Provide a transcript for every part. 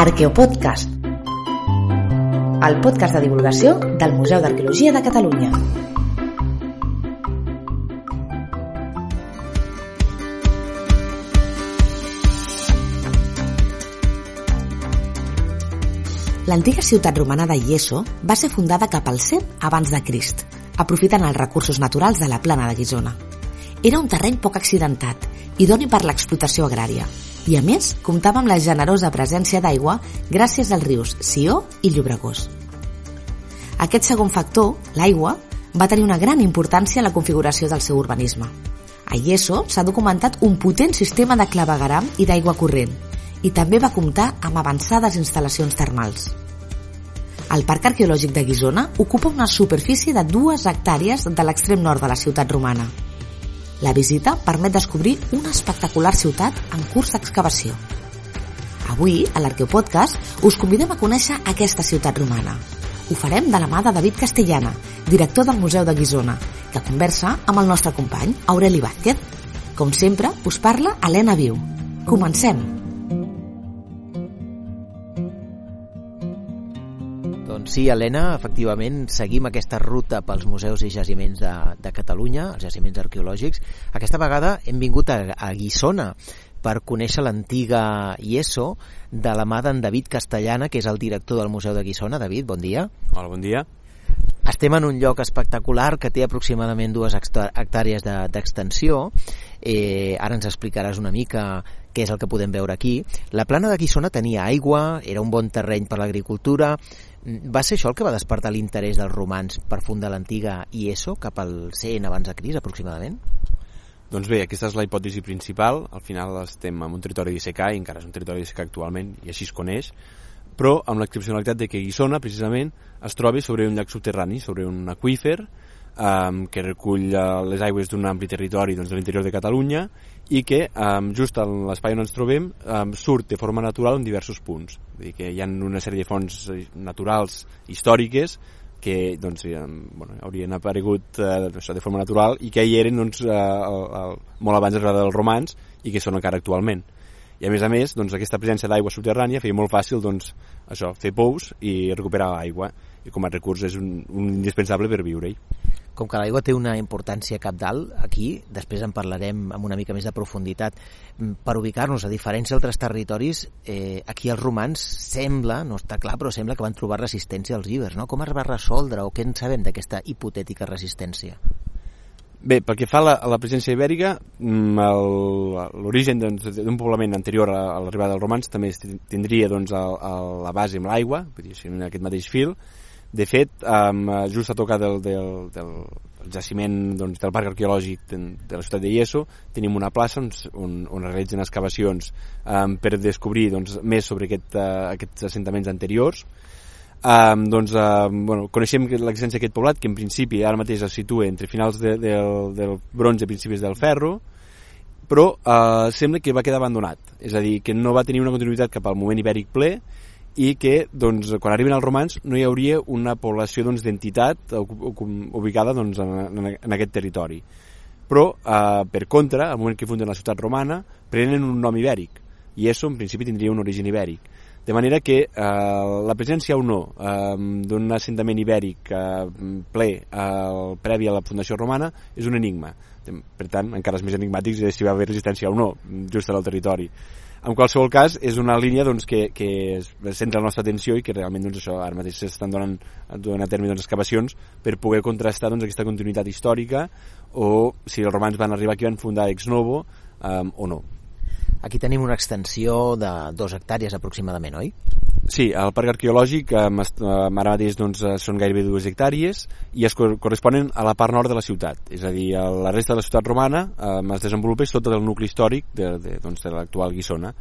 Arqueopodcast, el podcast de divulgació del Museu d'Arqueologia de Catalunya. L'antiga ciutat romana de Ieso va ser fundada cap al 100 abans de Crist, aprofitant els recursos naturals de la plana de Guisona. Era un terreny poc accidentat, idoni per l'explotació agrària, i a més comptava amb la generosa presència d'aigua gràcies als rius Sió i Llobregós. Aquest segon factor, l'aigua, va tenir una gran importància en la configuració del seu urbanisme. A Ieso s'ha documentat un potent sistema de clavegaram i d'aigua corrent, i també va comptar amb avançades instal·lacions termals. El Parc Arqueològic de Guisona ocupa una superfície de dues hectàrees de l'extrem nord de la ciutat romana. La visita permet descobrir una espectacular ciutat en curs d'excavació. Avui, a l'Arqueopodcast, us convidem a conèixer aquesta ciutat romana. Ho farem de la mà de David Castellana, director del Museu de Guisona, que conversa amb el nostre company, Aureli Vázquez. Com sempre, us parla Helena Viu. Comencem! Sí, Helena, efectivament, seguim aquesta ruta pels museus i jaciments de, de Catalunya, els jaciments arqueològics. Aquesta vegada hem vingut a, a Guissona per conèixer l'antiga IESO de la mà d'en David Castellana, que és el director del Museu de Guissona. David, bon dia. Hola, bon dia. Estem en un lloc espectacular que té aproximadament dues hectàrees d'extensió. Eh, ara ens explicaràs una mica què és el que podem veure aquí. La plana de Guissona tenia aigua, era un bon terreny per l'agricultura, va ser això el que va despertar l'interès dels romans per fundar l'antiga IESO cap al 100 abans de Cris, aproximadament? Doncs bé, aquesta és la hipòtesi principal. Al final estem en un territori d'Isseca i encara és un territori d'Isseca actualment i així es coneix, però amb l'excepcionalitat de que Guissona, precisament, es troba sobre un llac subterrani, sobre un aquífer, um, que recull uh, les aigües d'un ampli territori doncs, de l'interior de Catalunya i que um, just en l'espai on ens trobem um, surt de forma natural en diversos punts. Vull dir que hi ha una sèrie de fonts eh, naturals històriques que doncs, eh, bueno, haurien aparegut eh, de forma natural i que hi eren doncs, eh, el, el, molt abans de dels romans i que són encara actualment. I a més a més, doncs, aquesta presència d'aigua subterrània feia molt fàcil doncs, això, fer pous i recuperar aigua i com a recurs és un, un indispensable per viure-hi. Com que l'aigua té una importància capdalt aquí, després en parlarem amb una mica més de profunditat, mm, per ubicar-nos a diferents altres territoris, eh, aquí els romans sembla, no està clar, però sembla que van trobar resistència als ibers, no? Com es va resoldre o què en sabem d'aquesta hipotètica resistència? Bé, pel que fa a la, a la presència ibèrica, mm, l'origen d'un doncs, poblament anterior a, a l'arribada dels romans també tindria doncs, a, a la base amb l'aigua, vull dir, en aquest mateix fil, de fet, um, just a tocar del, del, del jaciment doncs, del parc arqueològic de, de la ciutat de Ieso tenim una plaça on, on, on realitzen excavacions um, per descobrir doncs, més sobre aquest, uh, aquests assentaments anteriors. Um, doncs, uh, bueno, coneixem l'existència d'aquest poblat que en principi ara mateix es situa entre finals de, de, del, del bronze i principis del ferro però uh, sembla que va quedar abandonat. És a dir, que no va tenir una continuïtat cap al moment ibèric ple i que doncs, quan arriben els romans no hi hauria una població doncs, d'entitat doncs, ubicada doncs, en, en aquest territori. Però, eh, per contra, al moment que funden la ciutat romana, prenen un nom ibèric, i això en principi tindria un origen ibèric. De manera que eh, la presència o no eh, d'un assentament ibèric eh, ple eh, previ a la fundació romana és un enigma. Per tant, encara és més enigmàtic si va haver resistència o no just al territori en qualsevol cas és una línia doncs, que, que centra la nostra atenció i que realment doncs, això ara mateix s'estan donant, donant a terme doncs, excavacions per poder contrastar doncs, aquesta continuïtat històrica o si els romans van arribar aquí van fundar ex novo um, o no. Aquí tenim una extensió de dos hectàrees aproximadament, oi? Sí, el parc arqueològic eh, ara mateix doncs, eh, són gairebé dues hectàrees i es corresponen a la part nord de la ciutat, és a dir, la resta de la ciutat romana eh, es desenvolupa tot el nucli històric de, de, doncs, de l'actual Guissona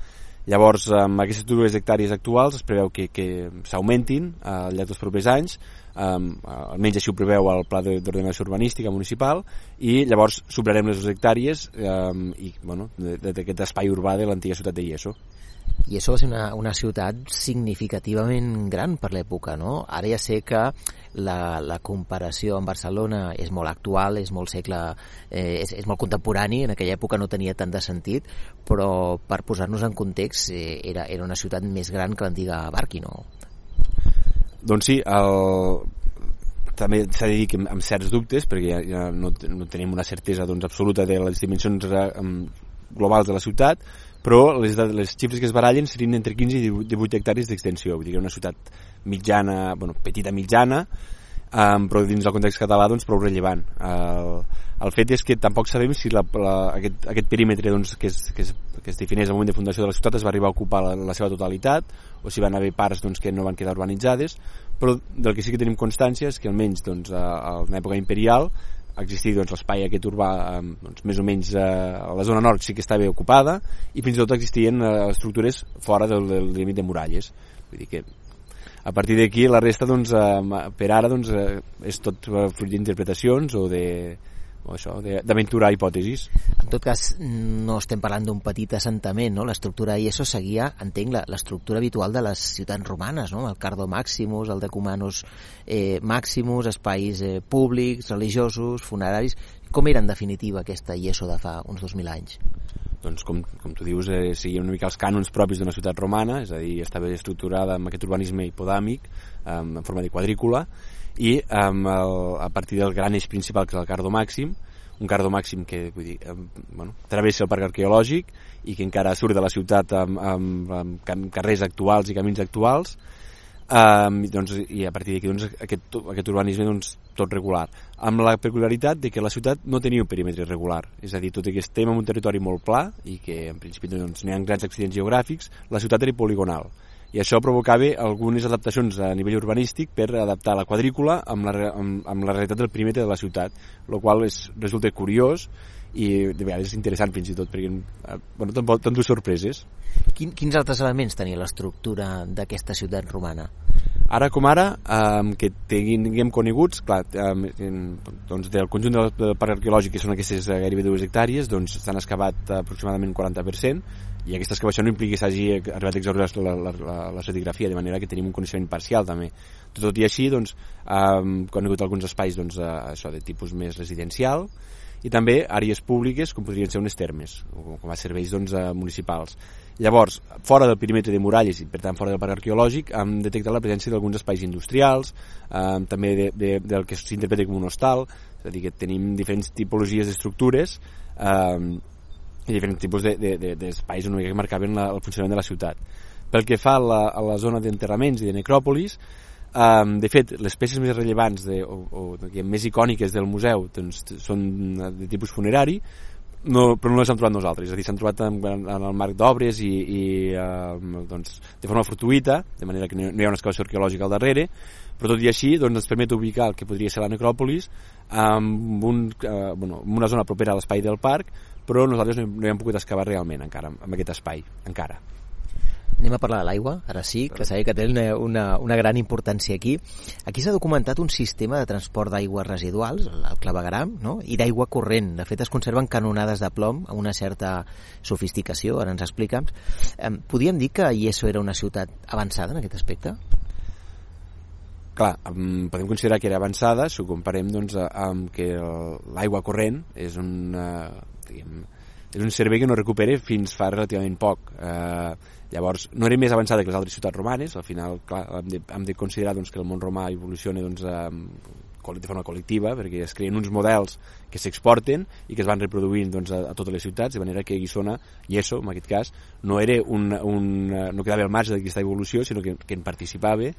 Llavors, amb aquestes dues hectàrees actuals es preveu que, que s'augmentin al llarg dels propers anys, um, almenys així ho preveu el Pla d'Ordenació Urbanística Municipal, i llavors superarem les dues hectàrees um, i, bueno, d'aquest espai urbà de l'antiga ciutat de Ieso i això va ser una, una ciutat significativament gran per l'època, no? Ara ja sé que la, la comparació amb Barcelona és molt actual, és molt segle, eh, és, és molt contemporani, en aquella època no tenia tant de sentit, però per posar-nos en context eh, era, era una ciutat més gran que l'antiga Barqui, no? Doncs sí, el, també s'ha de dir que amb, certs dubtes, perquè ja, ja no, no tenim una certesa doncs, absoluta de les dimensions um, globals de la ciutat, però les, les xifres que es barallen serien entre 15 i 18 hectàrees d'extensió, vull dir que una ciutat mitjana, bueno, petita mitjana, um, però dins del context català doncs prou rellevant. El, el fet és que tampoc sabem si la, la, aquest, aquest perímetre doncs, que, es, que, es, que es defineix al moment de fundació de la ciutat es va arribar a ocupar la, la seva totalitat o si van haver parts doncs, que no van quedar urbanitzades, però del que sí que tenim constància és que almenys doncs, a, a una època imperial existir doncs, l'espai aquest urbà eh, doncs, més o menys eh, a la zona nord sí que estava ocupada i fins i tot existien eh, estructures fora del, del límit de muralles. Vull dir que a partir d'aquí la resta doncs, per ara doncs, és tot fruit d'interpretacions o de, o això, d'aventurar hipòtesis. En tot cas, no estem parlant d'un petit assentament, no? L'estructura i això seguia, entenc, l'estructura habitual de les ciutats romanes, no? El Cardo Maximus, el Decumanus eh, Maximus, espais eh, públics, religiosos, funeraris... Com era, en definitiva, aquesta IESO de fa uns 2.000 anys? doncs com, com tu dius, eh, seguia una mica els cànons propis d'una ciutat romana, és a dir, estava estructurada amb aquest urbanisme hipodàmic, eh, en forma de quadrícula, i amb el, a partir del gran eix principal que és el Cardo Màxim un Cardo Màxim que vull dir, bueno, travessa el parc arqueològic i que encara surt de la ciutat amb, amb, amb carrers actuals i camins actuals um, doncs, i a partir d'aquí doncs, aquest, aquest urbanisme doncs, tot regular. Amb la peculiaritat de que la ciutat no tenia un perímetre regular. És a dir, tot i que estem en un territori molt pla i que en principi doncs, no hi ha grans accidents geogràfics la ciutat era poligonal i això provocava algunes adaptacions a nivell urbanístic per adaptar la quadrícula amb la, amb, amb la realitat del perímetre de la ciutat, el qual és, resulta curiós i de vegades és interessant fins i tot perquè eh, bueno, tant dues sorpreses Quin, quins altres elements tenia l'estructura d'aquesta ciutat romana? Ara com ara, eh, que tinguem coneguts, clar, eh, doncs del conjunt del, del parc arqueològic, que són aquestes gairebé dues hectàrees, doncs s'han excavat aproximadament 40%, i aquesta excavació no implica que s'hagi arribat a exaurir la, la, la, la stratigrafia, de manera que tenim un coneixement parcial també. Tot, i així, doncs, hem conegut alguns espais doncs, això de tipus més residencial i també àrees públiques com podrien ser unes termes, o com a serveis doncs, municipals. Llavors, fora del perímetre de muralles i per tant fora del parc arqueològic, hem detectat la presència d'alguns espais industrials, eh, també de, de, del que s'interpreta com un hostal, és a dir, que tenim diferents tipologies d'estructures eh, i diferents tipus d'espais de, de, de on marcaven la, el funcionament de la ciutat. Pel que fa a la, a la zona d'enterraments i de necròpolis, um, de fet, les peces més rellevants de, o, o diguem, més icòniques del museu doncs, són de tipus funerari, no, però no les hem trobat nosaltres, és a dir, s'han trobat en, en, el marc d'obres i, i uh, doncs, de forma fortuïta, de manera que no, hi ha una excavació arqueològica al darrere, però tot i així doncs, ens permet ubicar el que podria ser la necròpolis en, un, uh, bueno, en una zona propera a l'espai del parc, però nosaltres no, no hi hem pogut excavar realment encara, en aquest espai, encara. Anem a parlar de l'aigua, ara sí, que sabia que té una, una, una gran importància aquí. Aquí s'ha documentat un sistema de transport d'aigües residuals, el clavegram, no? i d'aigua corrent. De fet, es conserven canonades de plom amb una certa sofisticació, ara ens explica'ns. Podríem dir que Ieso era una ciutat avançada en aquest aspecte? Clar, podem considerar que era avançada si ho comparem doncs, amb que l'aigua corrent és un, diguem, és un servei que no recupera fins fa relativament poc. Eh, llavors, no era més avançada que les altres ciutats romanes, al final clar, hem, de, hem de considerar doncs, que el món romà evoluciona doncs, eh, de forma col·lectiva, perquè es creen uns models que s'exporten i que es van reproduint doncs, a, a totes les ciutats, de manera que Guissona, i eso, en aquest cas, no, era un, un, no quedava al marge d'aquesta evolució, sinó que, que en participava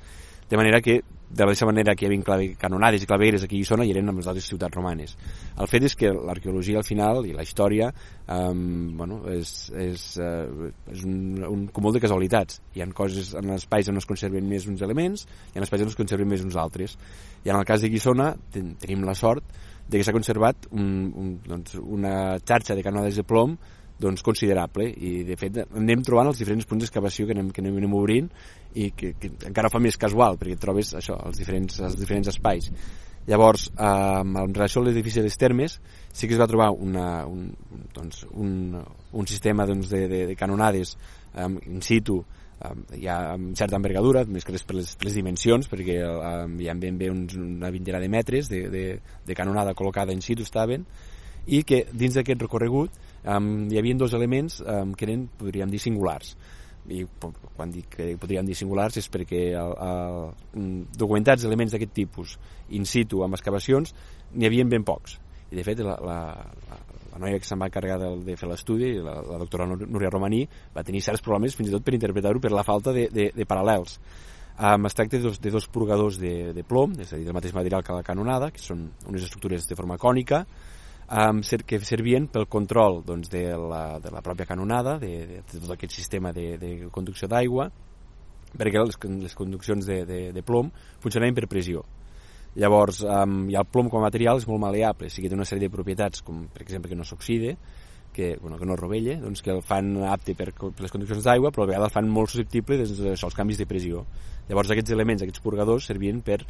de manera que de la mateixa manera que hi havia canonades i clavegueres aquí a Guissona i eren amb les altres ciutats romanes. El fet és que l'arqueologia al final i la història um, bueno, és, és, uh, és un, un cúmul de casualitats. Hi ha coses en espais on es conserven més uns elements i en espais on es conserven més uns altres. I en el cas de Guissona ten, tenim la sort de que s'ha conservat un, un, doncs, una xarxa de canonades de plom doncs, considerable. I de fet anem trobant els diferents punts d'excavació que, anem, que anem, obrint i que, que encara fa més casual perquè trobes això, els diferents, els diferents espais. Llavors eh, en relació a l'edifici de les termes sí que es va trobar una, un, doncs, un, un sistema doncs, de, de, de canonades um, in situ um, ja amb certa envergadura, més que les, per les, les dimensions, perquè um, hi ha ben bé uns, una vintena de metres de, de, de canonada col·locada in situ estaven, i que dins d'aquest recorregut um, hi havia dos elements um, que eren, podríem dir, singulars i quan dic que podríem dir singulars és perquè el, el, documentats elements d'aquest tipus in situ amb excavacions n'hi havien ben pocs i de fet la, la, la noia que se'n va encarregar de, de fer l'estudi, la, la doctora Núria Romaní, va tenir certs problemes fins i tot per interpretar-ho per la falta de, de, de paral·lels. Um, es tracta de dos, de dos purgadors de, de plom, és a dir, del mateix material que la canonada, que són unes estructures de forma cònica, um, que servien pel control doncs, de, la, de la pròpia canonada, de, de, de tot aquest sistema de, de conducció d'aigua, perquè les, les conduccions de, de, de plom funcionaven per pressió. Llavors, um, i el plom com a material és molt maleable, o sigui, té una sèrie de propietats, com per exemple que no s'oxide, que, bueno, que no rovella, doncs que el fan apte per, per les condicions d'aigua, però a vegades el fan molt susceptible doncs, als canvis de pressió. Llavors aquests elements, aquests purgadors, servien per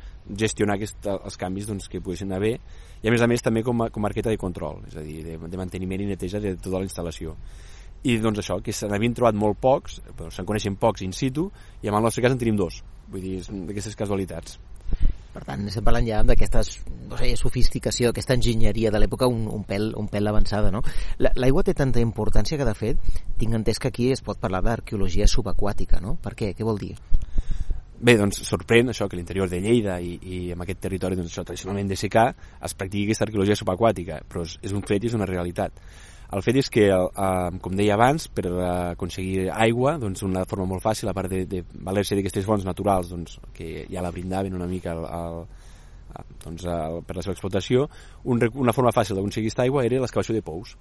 gestionar aquest, els canvis doncs, que poguessin haver, i a més a més també com a, com a arqueta de control, és a dir, de, de manteniment i neteja de tota la instal·lació. I doncs això, que se n'havien trobat molt pocs, però se'n coneixen pocs in situ, i en el nostre cas en tenim dos, vull dir, d'aquestes casualitats. Per tant, estem parlant ja d'aquesta no sé, sofisticació, aquesta enginyeria de l'època un, un, pèl, un pèl avançada, no? L'aigua té tanta importància que, de fet, tinc entès que aquí es pot parlar d'arqueologia subaquàtica, no? Per què? Què vol dir? Bé, doncs sorprèn això que l'interior de Lleida i, i en aquest territori doncs, això, tradicionalment de secà es practiqui aquesta arqueologia subaquàtica, però és, és un fet i és una realitat. El fet és que, eh, com deia abans, per aconseguir aigua, doncs una forma molt fàcil, a part de, de valer-se d'aquestes fonts naturals doncs, que ja la brindaven una mica el, el, doncs, el, per la seva explotació, un, una forma fàcil d'aconseguir aquesta aigua era l'excavació de pous.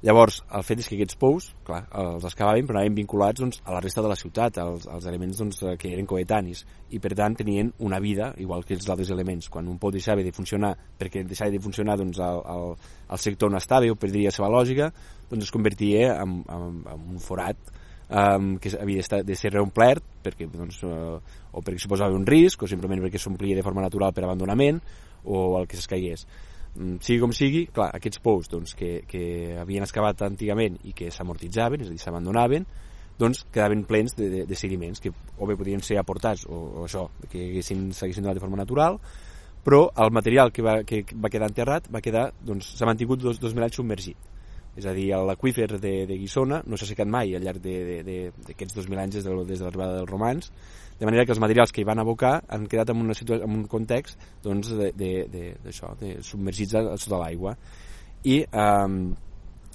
Llavors, el fet és que aquests pous, clar, els excavaven però anaven vinculats doncs, a la resta de la ciutat, als, als elements doncs, que eren coetanis, i per tant tenien una vida, igual que els altres elements. Quan un pou deixava de funcionar, perquè deixava de funcionar doncs, el, el, el sector on estava, o perdria la seva lògica, doncs es convertia en, en, en un forat um, que havia de, ser reomplert perquè, doncs, uh, o perquè suposava un risc o simplement perquè s'omplia de forma natural per abandonament o el que s'escaigués sigui com sigui, clar, aquests pous doncs, que, que havien excavat antigament i que s'amortitzaven, és a dir, s'abandonaven, doncs quedaven plens de, de, de sediments que o bé podien ser aportats o, o això, que s'haguessin donat de forma natural, però el material que va, que va quedar enterrat va quedar, doncs, s'ha mantingut dos, dos mil anys submergit. És a dir, l'aquífer de, de Guissona no s'ha secat mai al llarg d'aquests dos mil anys des de, des de l'arribada dels romans, de manera que els materials que hi van abocar han quedat en, una situació, en un context doncs, de, de, de, de submergits sota l'aigua. I um,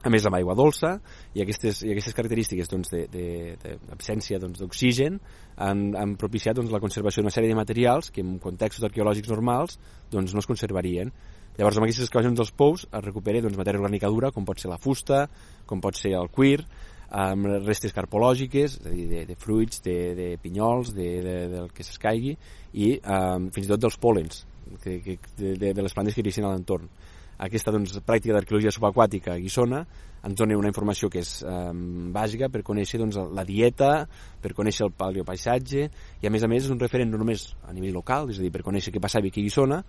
a més amb aigua dolça i aquestes, i aquestes característiques doncs, d'absència doncs, d'oxigen han, han propiciat doncs, la conservació d'una sèrie de materials que en contextos arqueològics normals doncs, no es conservarien. Llavors amb aquestes excavacions dels pous es recupera doncs, matèria orgànica dura com pot ser la fusta, com pot ser el cuir amb restes carpològiques, és a dir, de, de fruits, de, de pinyols, de, de, del que s'escaigui, i um, fins i tot dels pòlens que, que, de, de, de les plantes que creixen a l'entorn. Aquesta doncs, pràctica d'arqueologia subaquàtica a Guissona ens dona una informació que és eh, bàsica per conèixer doncs, la dieta, per conèixer el paleopaisatge, i a més a més és un referent no només a nivell local, és a dir, per conèixer què passava aquí a Guissona,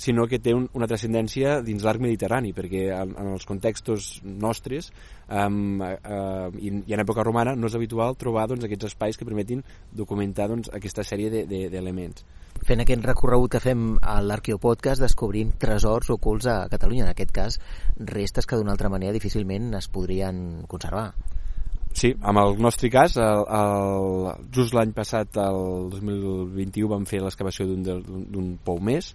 sinó que té un, una transcendència dins l'arc mediterrani, perquè en, en els contextos nostres eh, eh, i, i en època romana no és habitual trobar doncs, aquests espais que permetin documentar doncs, aquesta sèrie d'elements. De, de, fent aquest recorregut que fem a l'Arqueopodcast descobrim tresors ocults a Catalunya, en aquest cas restes que d'una altra manera difícilment es podrien conservar. Sí, amb el nostre cas, el, el, just l'any passat, el 2021, vam fer l'excavació d'un pou més,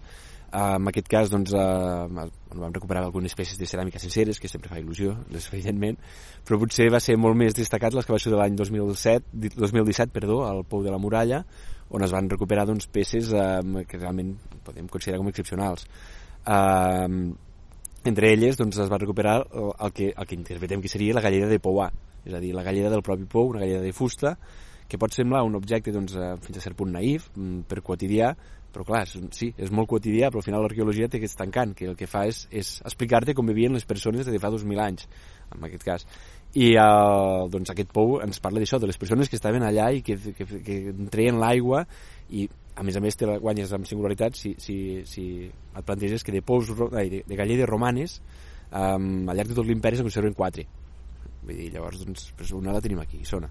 en aquest cas doncs, eh, vam recuperar algunes peces de ceràmica senceres, que sempre fa il·lusió, evidentment, però potser va ser molt més destacat l'excavació de l'any 2007, 2017 perdó, al Pou de la Muralla, on es van recuperar doncs, peces eh, que realment podem considerar com excepcionals. Eh, entre elles doncs, es va recuperar el que, el que interpretem que seria la galleda de Pouà, és a dir, la galleda del propi pou, una galleda de fusta, que pot semblar un objecte doncs, eh, fins a cert punt naïf, mm, per quotidià, però clar, és, sí, és molt quotidià, però al final l'arqueologia té aquest tancant, que el que fa és, és explicar-te com vivien les persones des de fa 2.000 anys, en aquest cas. I eh, doncs aquest pou ens parla d'això, de les persones que estaven allà i que, que, que treien l'aigua i a més a més te la guanyes amb singularitat si, si, si et planteges que de pous de, de galledes romanes um, al llarg de tot l'imperi se'n conserven quatre vull dir, llavors doncs, una la tenim aquí, sona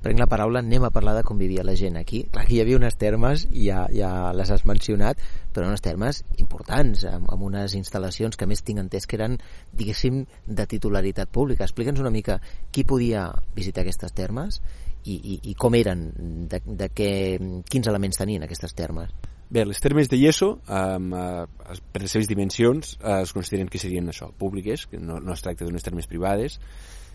prenc la paraula, anem a parlar de com vivia la gent aquí. Clar, aquí hi havia unes termes, ja, ja les has mencionat, però unes termes importants, amb, amb unes instal·lacions que més tinc entès que eren, diguéssim, de titularitat pública. Explica'ns una mica qui podia visitar aquestes termes i, i, i com eren, de, de què, quins elements tenien aquestes termes. Bé, les termes de Yeso, uh, per les seves dimensions, uh, es consideren que serien això, públiques, que no, no es tracta d'unes termes privades,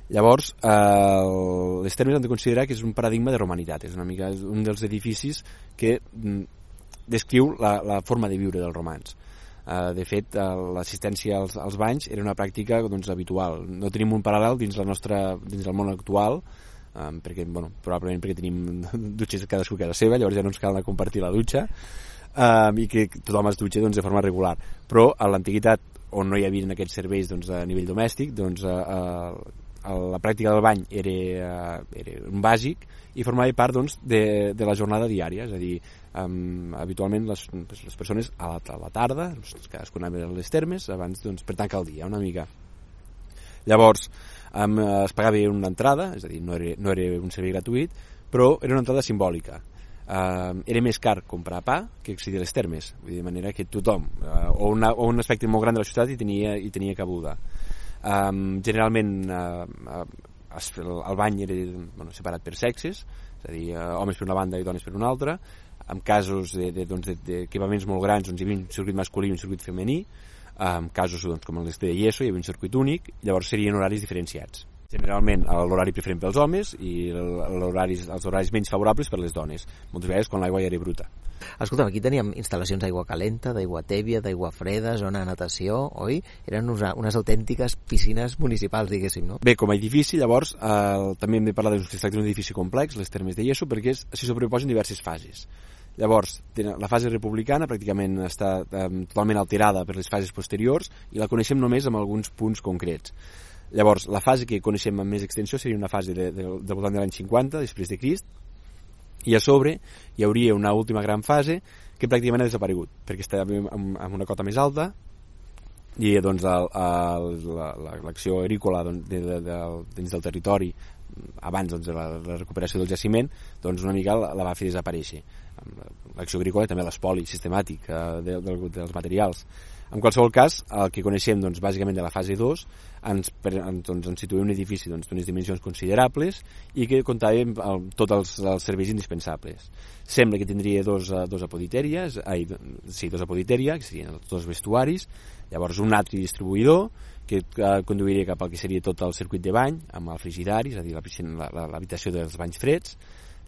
Llavors, eh, les termes han de considerar que és un paradigma de romanitat, és una mica és un dels edificis que mm, descriu la, la forma de viure dels romans. Eh, de fet, eh, l'assistència als, als banys era una pràctica doncs, habitual. No tenim un paral·lel dins, la nostra, dins el món actual, eh, perquè, bueno, probablement perquè tenim dutxes cadascú a casa seva, llavors ja no ens cal compartir la dutxa, eh, i que tothom es dutxa doncs, de forma regular. Però a l'antiguitat, on no hi havia aquests serveis doncs, a nivell domèstic, doncs, eh, eh la pràctica del bany era, eh, era un bàsic i formava part doncs, de, de la jornada diària, és a dir, um, habitualment les, les persones a la, a la tarda, doncs, cadascuna anava a les termes abans doncs, per tancar el dia, una mica. Llavors, um, es pagava una entrada, és a dir, no era, no era un servei gratuït, però era una entrada simbòlica. Uh, era més car comprar pa que accedir a les termes, vull dir, de manera que tothom, uh, o, una, o un aspecte molt gran de la ciutat hi tenia, hi tenia cabuda. Um, generalment uh, el, el bany era bueno, separat per sexes, és a dir, uh, homes per una banda i dones per una altra, en casos de, de, doncs, d'equipaments molt grans doncs, hi havia un circuit masculí i un circuit femení, en casos doncs, com el de Yeso hi havia un circuit únic, llavors serien horaris diferenciats. Generalment l'horari preferent pels homes i horaris, els horaris menys favorables per les dones, moltes vegades quan l'aigua ja era bruta. Escolta'm, aquí teníem instal·lacions d'aigua calenta, d'aigua tèbia, d'aigua freda, zona de natació, oi? Eren unes, unes autèntiques piscines municipals, diguéssim, no? Bé, com a edifici, llavors, eh, també hem de parlar d'un edifici complex, les termes de Yeso, perquè s'hi sobreposen diverses fases. Llavors, la fase republicana pràcticament està eh, totalment alterada per les fases posteriors i la coneixem només amb alguns punts concrets. Llavors, la fase que coneixem amb més extensió seria una fase de, de, de voltant de l'any 50, després de Crist, i a sobre hi hauria una última gran fase que pràcticament ha desaparegut, perquè està amb, una cota més alta i doncs l'acció agrícola doncs, de, de, de, dins del territori abans doncs, de la, la recuperació del jaciment doncs una mica la, la va fer desaparèixer. L'acció agrícola i també l'espoli sistemàtic eh, de, de, dels materials en qualsevol cas, el que coneixem doncs, bàsicament de la fase 2 ens, doncs, ens situa un edifici doncs, d'unes doncs, dimensions considerables i que comptava amb tots els, els serveis indispensables. Sembla que tindria dos, eh, dos apoditeries, ai, sí, dos apoditeria, que serien els dos vestuaris, llavors un atri distribuïdor, que eh, conduiria cap al que seria tot el circuit de bany, amb el frigidari, és a dir, l'habitació dels banys freds,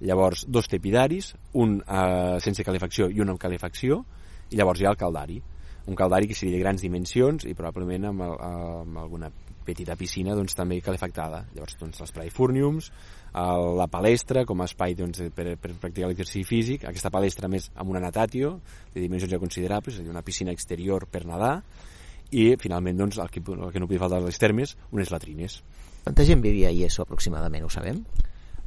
llavors dos tepidaris, un eh, sense calefacció i un amb calefacció, i llavors hi ha el caldari un caldari que seria de grans dimensions i probablement amb, el, amb alguna petita piscina doncs, també calefactada. Llavors, doncs, l'espai fúrniums, el, la palestra com a espai doncs, per, per practicar l'exercici físic, aquesta palestra més amb una natatio de dimensions ja considerables, és a dir, una piscina exterior per nedar, i finalment doncs, el, que, el que no podia faltar a les termes, unes latrines. Quanta gent vivia a Ieso aproximadament, ho sabem?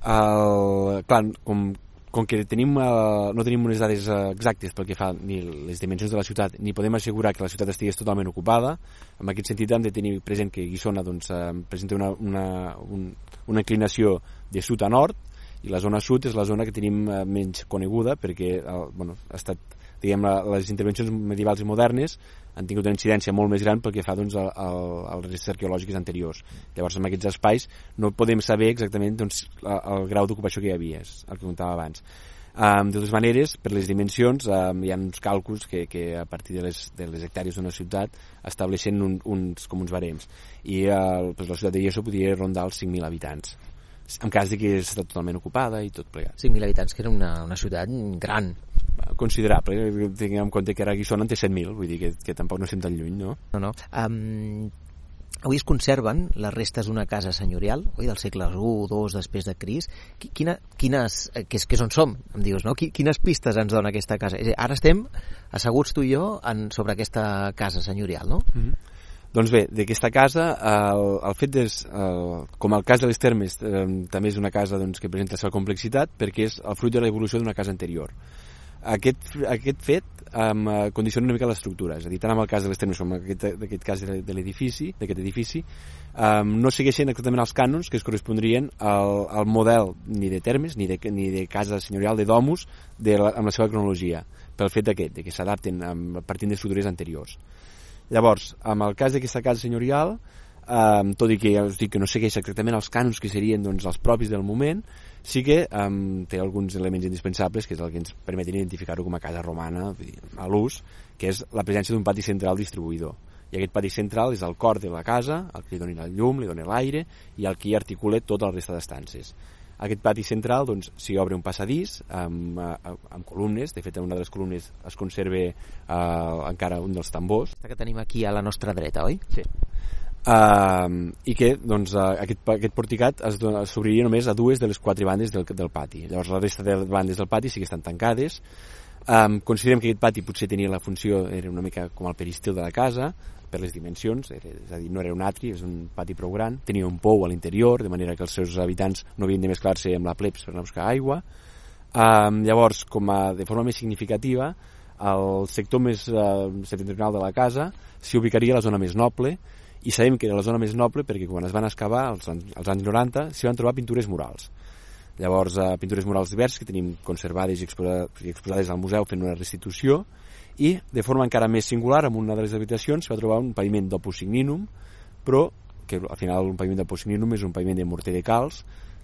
El, clar, com, com que tenim, eh, no tenim unes dades eh, exactes pel que fa ni les dimensions de la ciutat, ni podem assegurar que la ciutat estigués totalment ocupada, en aquest sentit hem de tenir present que Guissona doncs, eh, presenta una, una, un, una inclinació de sud a nord, i la zona sud és la zona que tenim eh, menys coneguda perquè bueno, ha estat diguem, les intervencions medievals i modernes han tingut una incidència molt més gran pel que fa doncs, als restes arqueològics anteriors. Llavors, en aquests espais no podem saber exactament doncs, el, el grau d'ocupació que hi havia, és el que contava abans. Um, de totes maneres, per les dimensions, um, hi ha uns càlculs que, que a partir de les, de les hectàrees d'una ciutat estableixen un, uns, com uns barems. I uh, doncs la ciutat de Yeso podria rondar els 5.000 habitants en cas de que està totalment ocupada i tot plegat. 5.000 habitants, que era una, una ciutat gran considerable, tinguem en compte que ara Guissona en té 7.000, vull dir que, que tampoc no estem tan lluny, no? No, no. Um, avui es conserven les restes d'una casa senyorial, oi, del segle I, II, després de Cris. Quina, quines, eh, que és, que és on som, em dius, no? Quines pistes ens dona aquesta casa? És dir, ara estem asseguts tu i jo en, sobre aquesta casa senyorial, no? Mm -hmm. Doncs bé, d'aquesta casa, el, el fet és, el, com el cas de les termes, eh, també és una casa doncs, que presenta la seva complexitat perquè és el fruit de l'evolució d'una casa anterior. Aquest, aquest fet um, condiciona una mica l'estructura, és a dir, tant en el cas de les termes com en aquest, aquest cas de l'edifici, d'aquest edifici, um, no segueixen exactament els cànons que es correspondrien al, al model ni de termes, ni de, ni de casa senyorial, de domus, de la, amb la seva cronologia, pel fet d'aquest, que s'adapten partint d'estructures anteriors. Llavors, amb el cas d'aquesta casa senyorial, um, tot i que ja us dic que no segueix exactament els cànons que serien doncs, els propis del moment, sí que um, té alguns elements indispensables, que és el que ens permeten identificar-ho com a casa romana a l'ús, que és la presència d'un pati central distribuïdor. I aquest pati central és el cor de la casa, el que li doni la llum, li doni l'aire, i el que hi articula tota la resta d'estances. Aquest pati central doncs, s'hi obre un passadís amb, eh, amb columnes, de fet en una de les columnes es conserva eh, encara un dels tambors. Que tenim aquí a la nostra dreta, oi? Sí uh, i que doncs, uh, aquest, aquest porticat s'obriria només a dues de les quatre bandes del, del pati. Llavors la resta de bandes del pati sí que estan tancades. Um, considerem que aquest pati potser tenia la funció, era una mica com el peristil de la casa, per les dimensions, era, és a dir, no era un atri, és un pati prou gran, tenia un pou a l'interior, de manera que els seus habitants no havien de mesclar-se amb la plebs per anar a buscar aigua. Um, llavors, com a, de forma més significativa, el sector més uh, septentrional de la casa s'hi ubicaria a la zona més noble, i sabem que era la zona més noble perquè quan es van excavar als, als anys 90 s'hi van trobar pintures murals. Llavors eh, pintures murals diverses que tenim conservades i exposades, i exposades al museu fent una restitució i de forma encara més singular en una de les habitacions s'hi va trobar un paviment d'opus signinum però que al final un paviment d'opus signinum és un paviment de morter de calç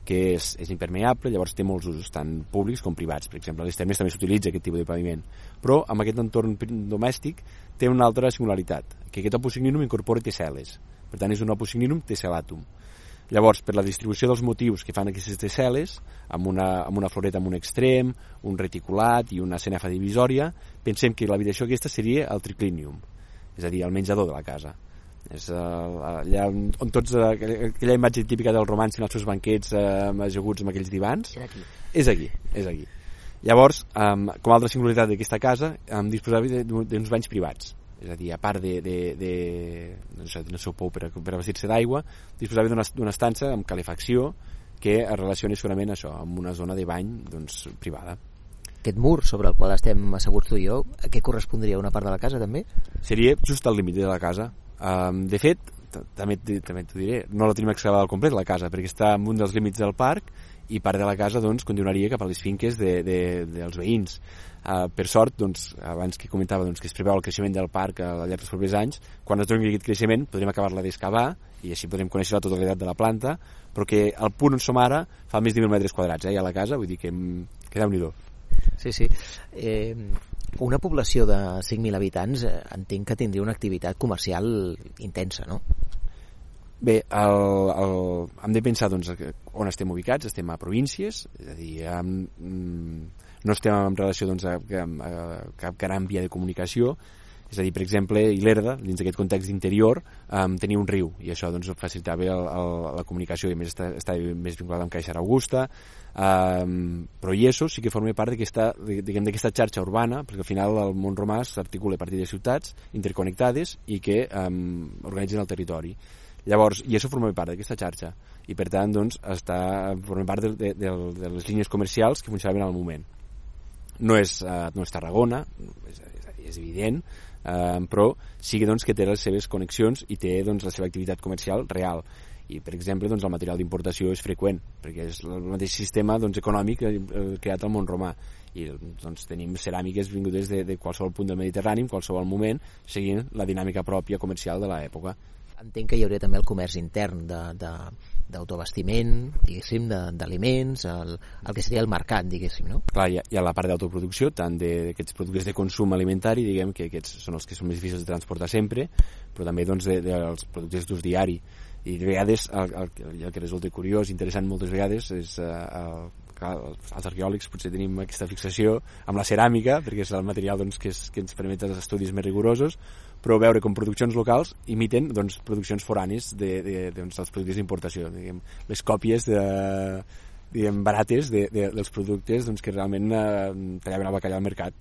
que és, és impermeable, llavors té molts usos, tant públics com privats. Per exemple, a les termes també s'utilitza aquest tipus de paviment. Però amb aquest entorn domèstic té una altra singularitat, que aquest opus signinum incorpora tessel·les. Per tant, és un opus signinum tessellatum. Llavors, per la distribució dels motius que fan aquestes tessel·les, amb una, amb una floreta en un extrem, un reticulat i una cenefa divisòria, pensem que l'habitació aquesta seria el triclinium, és a dir, el menjador de la casa és uh, allà on, on tots uh, aquella imatge típica del romanç en els seus banquets uh, ajaguts amb aquells divans. Aquí. és aquí, és aquí. Llavors, um, com a altra singularitat d'aquesta casa um, disposava d'uns banys privats. És a dir, a part de, de, de, no sé, seu pou per, per vestir-se d'aigua disposava d'una estança amb calefacció que es relaciona segurament això amb una zona de bany doncs, privada. Aquest mur sobre el qual estem asseguts tu i jo, a què correspondria una part de la casa també? Seria just al límit de la casa Um, de fet, també, també t'ho diré, no la tenim excavada al complet la casa, perquè està en un dels límits del parc i part de la casa doncs, continuaria cap a les finques de, de, dels veïns. Uh, per sort, doncs, abans que comentava doncs, que es preveu el creixement del parc al llarg dels propers anys, quan es doni aquest creixement podrem acabar-la d'excavar i així podrem conèixer la totalitat de la planta, però que al punt on som ara fa més de 1.000 metres quadrats, eh, a la casa, vull dir que, que déu-n'hi-do. Sí, sí. Eh, una població de 5.000 habitants eh, entenc que tindria una activitat comercial intensa, no? Bé, el, el, hem de pensar doncs, on estem ubicats, estem a províncies, és a dir, amb, mm, no estem en relació doncs, a, a, a cap gran via de comunicació, és a dir, per exemple, Ilerda, dins d'aquest context d'interior, um, tenia un riu, i això doncs, facilitava el, el, la comunicació, i a més està, està més vinculada amb Caixa Augusta, um, però Ieso sí que forma part d'aquesta xarxa urbana, perquè al final el món romà s'articula a partir de ciutats interconnectades i que um, organitzen el territori. Llavors, Ieso forma part d'aquesta xarxa, i per tant doncs, està, forma part de, de, de, les línies comercials que funcionaven al moment. No és, uh, no és Tarragona, és, és, és evident, eh, però sí que, doncs, que té les seves connexions i té doncs, la seva activitat comercial real i per exemple doncs, el material d'importació és freqüent perquè és el mateix sistema doncs, econòmic eh, creat al món romà i doncs, tenim ceràmiques vingudes de, de qualsevol punt del Mediterrani en qualsevol moment seguint la dinàmica pròpia comercial de l'època entenc que hi hauria també el comerç intern de, de, d'autovestiment, diguéssim, d'aliments, el, el que seria el mercat, diguéssim, no? Clar, hi ha, hi ha la part d'autoproducció, tant d'aquests productes de consum alimentari, diguem que aquests són els que són més difícils de transportar sempre, però també doncs, de, de, dels productes d'ús diari. I de vegades el, el, el que resulta curiós, interessant moltes vegades, és eh, el, els arqueòlegs potser tenim aquesta fixació amb la ceràmica, perquè és el material doncs, que, és, que ens permet els estudis més rigorosos, però veure com produccions locals imiten doncs, produccions foranis de, de, doncs, dels productes d'importació, les còpies de, diguem, barates de, de, dels productes doncs, que realment eh, tallaven el bacallà al mercat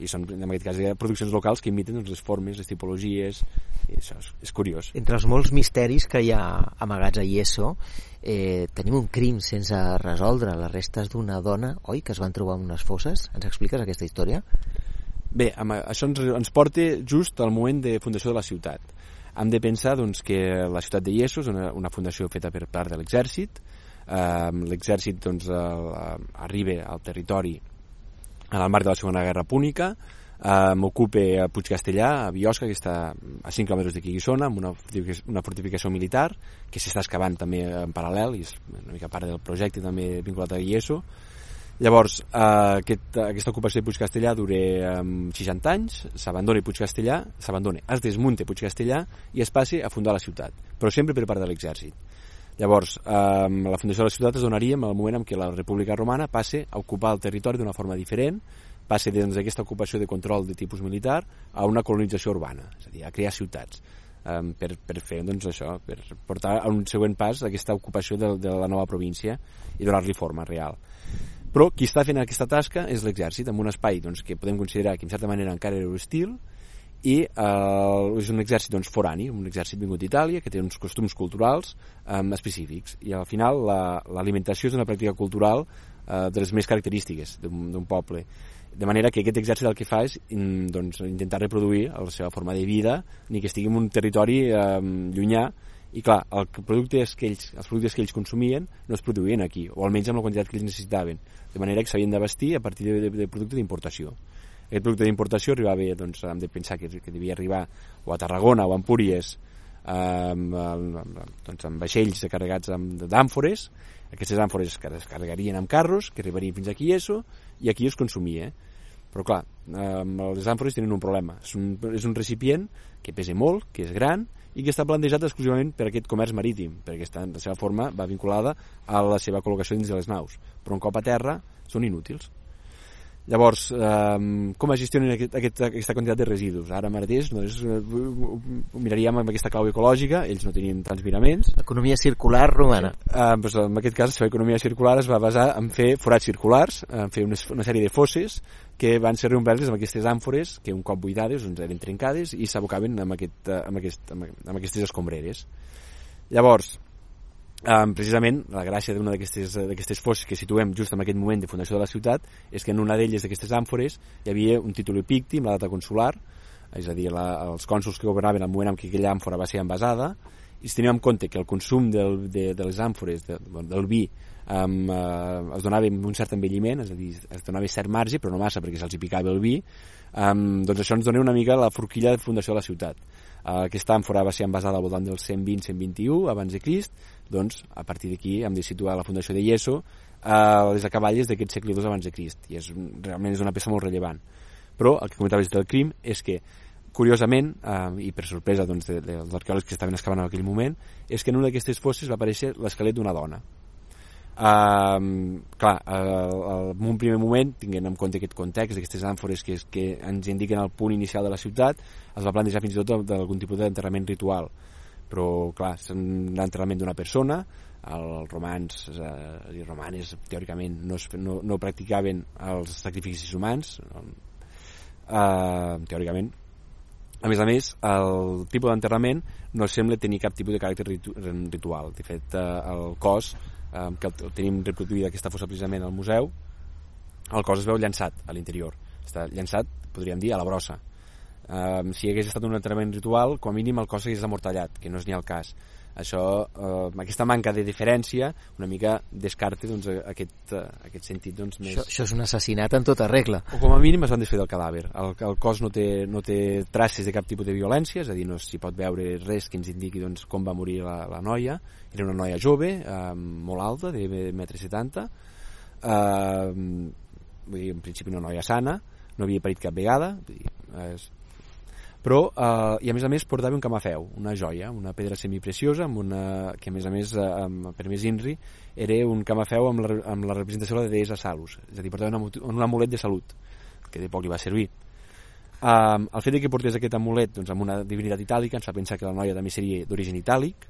i són en aquest cas produccions locals que imiten doncs, les formes, les tipologies i això és, és curiós. Entre els molts misteris que hi ha amagats a Ieso eh, tenim un crim sense resoldre les restes d'una dona, oi, que es van trobar en unes fosses ens expliques aquesta història? Bé, això ens, ens porta just al moment de fundació de la ciutat hem de pensar doncs, que la ciutat de Ieso és una, una fundació feta per part de l'exèrcit eh, l'exèrcit doncs, eh, arriba al territori en el marc de la Segona Guerra Púnica, eh, m'ocupe a Puig Castellà, a Biosca, que està a 5 km d'aquí Guissona, amb una, una fortificació militar, que s'està excavant també en paral·lel, i és una mica part del projecte també vinculat a Guieso. Llavors, eh, aquest, aquesta ocupació de Puig Castellà dura eh, 60 anys, s'abandona Puig Castellà, s'abandona, es desmunta Puig Castellà i es passi a fundar la ciutat, però sempre per part de l'exèrcit. Llavors, eh, la fundació de la ciutat es donaria en el moment en què la República Romana passe a ocupar el territori d'una forma diferent, passe doncs, d'aquesta ocupació de control de tipus militar a una colonització urbana, és a dir, a crear ciutats eh, per, per fer doncs, això, per portar a un següent pas aquesta ocupació de, de la nova província i donar-li forma real. Però qui està fent aquesta tasca és l'exèrcit, en un espai doncs, que podem considerar que en certa manera encara era hostil, i eh, és un exèrcit doncs, forani, un exèrcit vingut d'Itàlia que té uns costums culturals eh, específics. I al final l'alimentació la, és una pràctica cultural eh, de les més característiques d'un poble. De manera que aquest exèrcit el que fa és in, doncs, intentar reproduir la seva forma de vida ni que estigui en un territori eh, llunyà. I clar, el productes que ells, els productes que ells consumien no es produïen aquí, o almenys amb la quantitat que ells necessitaven, de manera que s'havien de vestir a partir de, de, de producte d'importació aquest producte d'importació arribava, doncs, hem de pensar que, que devia arribar o a Tarragona o a Empúries amb, amb, doncs, amb vaixells carregats d'àmfores. Aquestes àmfores que es carregarien amb carros que arribarien fins aquí eso i aquí es consumia però clar, eh, les àmfores tenen un problema. És un, és un recipient que pesa molt, que és gran i que està plantejat exclusivament per aquest comerç marítim perquè està, la seva forma va vinculada a la seva col·locació dins de les naus. Però un cop a terra són inútils Llavors, eh, com es gestionen aquest, aquest, aquesta quantitat de residus? Ara mateix doncs, miraríem amb aquesta clau ecològica, ells no tenien tants miraments. Economia circular romana. Eh, doncs, en aquest cas, la economia circular es va basar en fer forats circulars, en fer una, una sèrie de fosses que van ser reomplertes amb aquestes àmfores que un cop buidades doncs, eren trencades i s'abocaven amb, aquest, amb, aquest, amb aquestes escombreres. Llavors, Um, precisament la gràcia d'una d'aquestes fosses que situem just en aquest moment de fundació de la ciutat és que en una d'elles d'aquestes àmfores hi havia un títol epicti amb la data consular és a dir, la, els cònsuls que governaven al moment en què aquella àmfora va ser envasada i si tenim en compte que el consum del, de, de les àmfores de, del vi um, uh, es donava un cert envelliment, és a dir, es donava cert marge, però no massa perquè se'ls picava el vi, um, doncs això ens dona una mica la forquilla de fundació de la ciutat. Uh, aquesta àmfora va ser envasada al voltant del 120-121 abans de Crist. Doncs a partir d'aquí hem de situar la fundació de Ieso a les acaballes d'aquest segle II abans de Crist. I és, realment és una peça molt rellevant. Però el que comentaves del crim és que curiosament, eh, i per sorpresa doncs, de, de, dels arqueòlegs que estaven excavant en aquell moment, és que en una d'aquestes fosses va aparèixer l'esquelet d'una dona. Uh, clar, uh, en un primer moment, tinguent en compte aquest context d'aquestes àmfores que, que ens indiquen el punt inicial de la ciutat, es va plantejar fins i tot d'algun tipus d'enterrament ritual. Però clar, és un enterrament d'una persona els romans eh, i romanes teòricament no, es, no, no practicaven els sacrificis humans. Eh, teòricament. A més a més, el tipus d'enterrament no sembla tenir cap tipus de caràcter ritu ritual. De fet, eh, el cos, eh, que tenim reproduït aquesta fossa precisament al museu, el cos es veu llançat a l'interior. Està llançat, podríem dir, a la brossa um, si hagués estat un enterrament ritual, com a mínim el cos hagués amortallat, que no és ni el cas. Això, uh, aquesta manca de diferència una mica descarta doncs, aquest, uh, aquest sentit doncs, més... Això, això és un assassinat en tota regla. O com a mínim es van desfer del cadàver. El, el cos no té, no té traces de cap tipus de violència, és a dir, no s'hi pot veure res que ens indiqui doncs, com va morir la, la noia. Era una noia jove, uh, molt alta, de 1,70 m, uh, vull dir, en principi una noia sana, no havia parit cap vegada, vull dir, és, però, eh, i a més a més portava un camafeu, una joia, una pedra semipreciosa, amb una, que a més a més, eh, per més INRI, era un camafeu amb la, amb la representació de la deessa Salus, és a dir, portava un, un amulet de salut, que de poc li va servir. Um, el fet que portés aquest amulet doncs, amb una divinitat itàlica ens fa pensar que la noia també seria d'origen itàlic,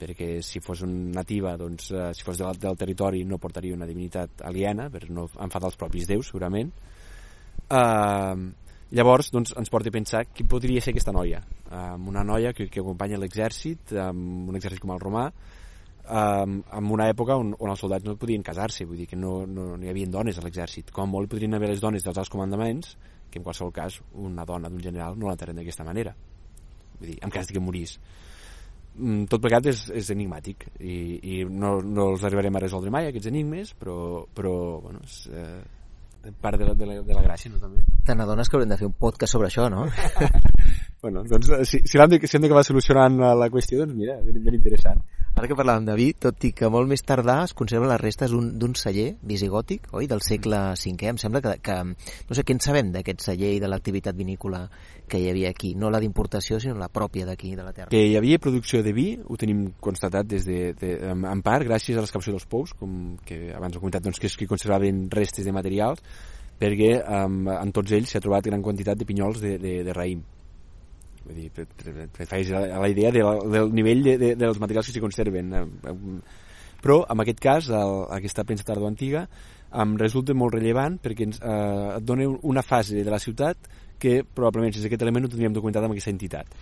perquè si fos un nativa, doncs, uh, si fos del, del territori no portaria una divinitat aliena, per no enfadar els propis déus, segurament. Uh, llavors, doncs, ens porta a pensar qui podria ser aquesta noia. Uh, una noia que, que acompanya l'exèrcit, um, un exèrcit com el romà, um, en una època on, on els soldats no podien casar-se, vull dir que no, no, no hi havia dones a l'exèrcit. Com molt podrien haver les dones dels alts comandaments, que en qualsevol cas una dona d'un general no l'enterren d'aquesta manera vull dir, en cas que morís mm, tot plegat és, és enigmàtic i, i no, no els arribarem a resoldre mai aquests enigmes però, però bueno, és, eh, part de la, de la, de la gràcia. No, també. Te n'adones que haurem de fer un podcast sobre això, no? bueno, doncs si, si hem de, si hem d'acabar solucionant la qüestió doncs mira, ben, ben interessant Ara que parlàvem de vi, tot i que molt més tardà es conserven les restes d'un celler visigòtic, oi, del segle V. Em sembla que, que no sé què en sabem d'aquest celler i de l'activitat vinícola que hi havia aquí, no la d'importació, sinó la pròpia d'aquí, de la terra. Que hi havia producció de vi, ho tenim constatat des de, de, en, part gràcies a l'excavació dels pous, com que abans he comentat doncs, que és que conservaven restes de materials, perquè um, en tots ells s'ha trobat gran quantitat de pinyols de, de, de raïm Vull dir, faig a la idea de, del nivell de, de, dels materials que s'hi conserven. Eh, però, en aquest cas, el, aquesta premsa tardoantiga em resulta molt rellevant perquè ens, eh, et dona una fase de la ciutat que probablement sense aquest element no tindríem documentat amb aquesta entitat.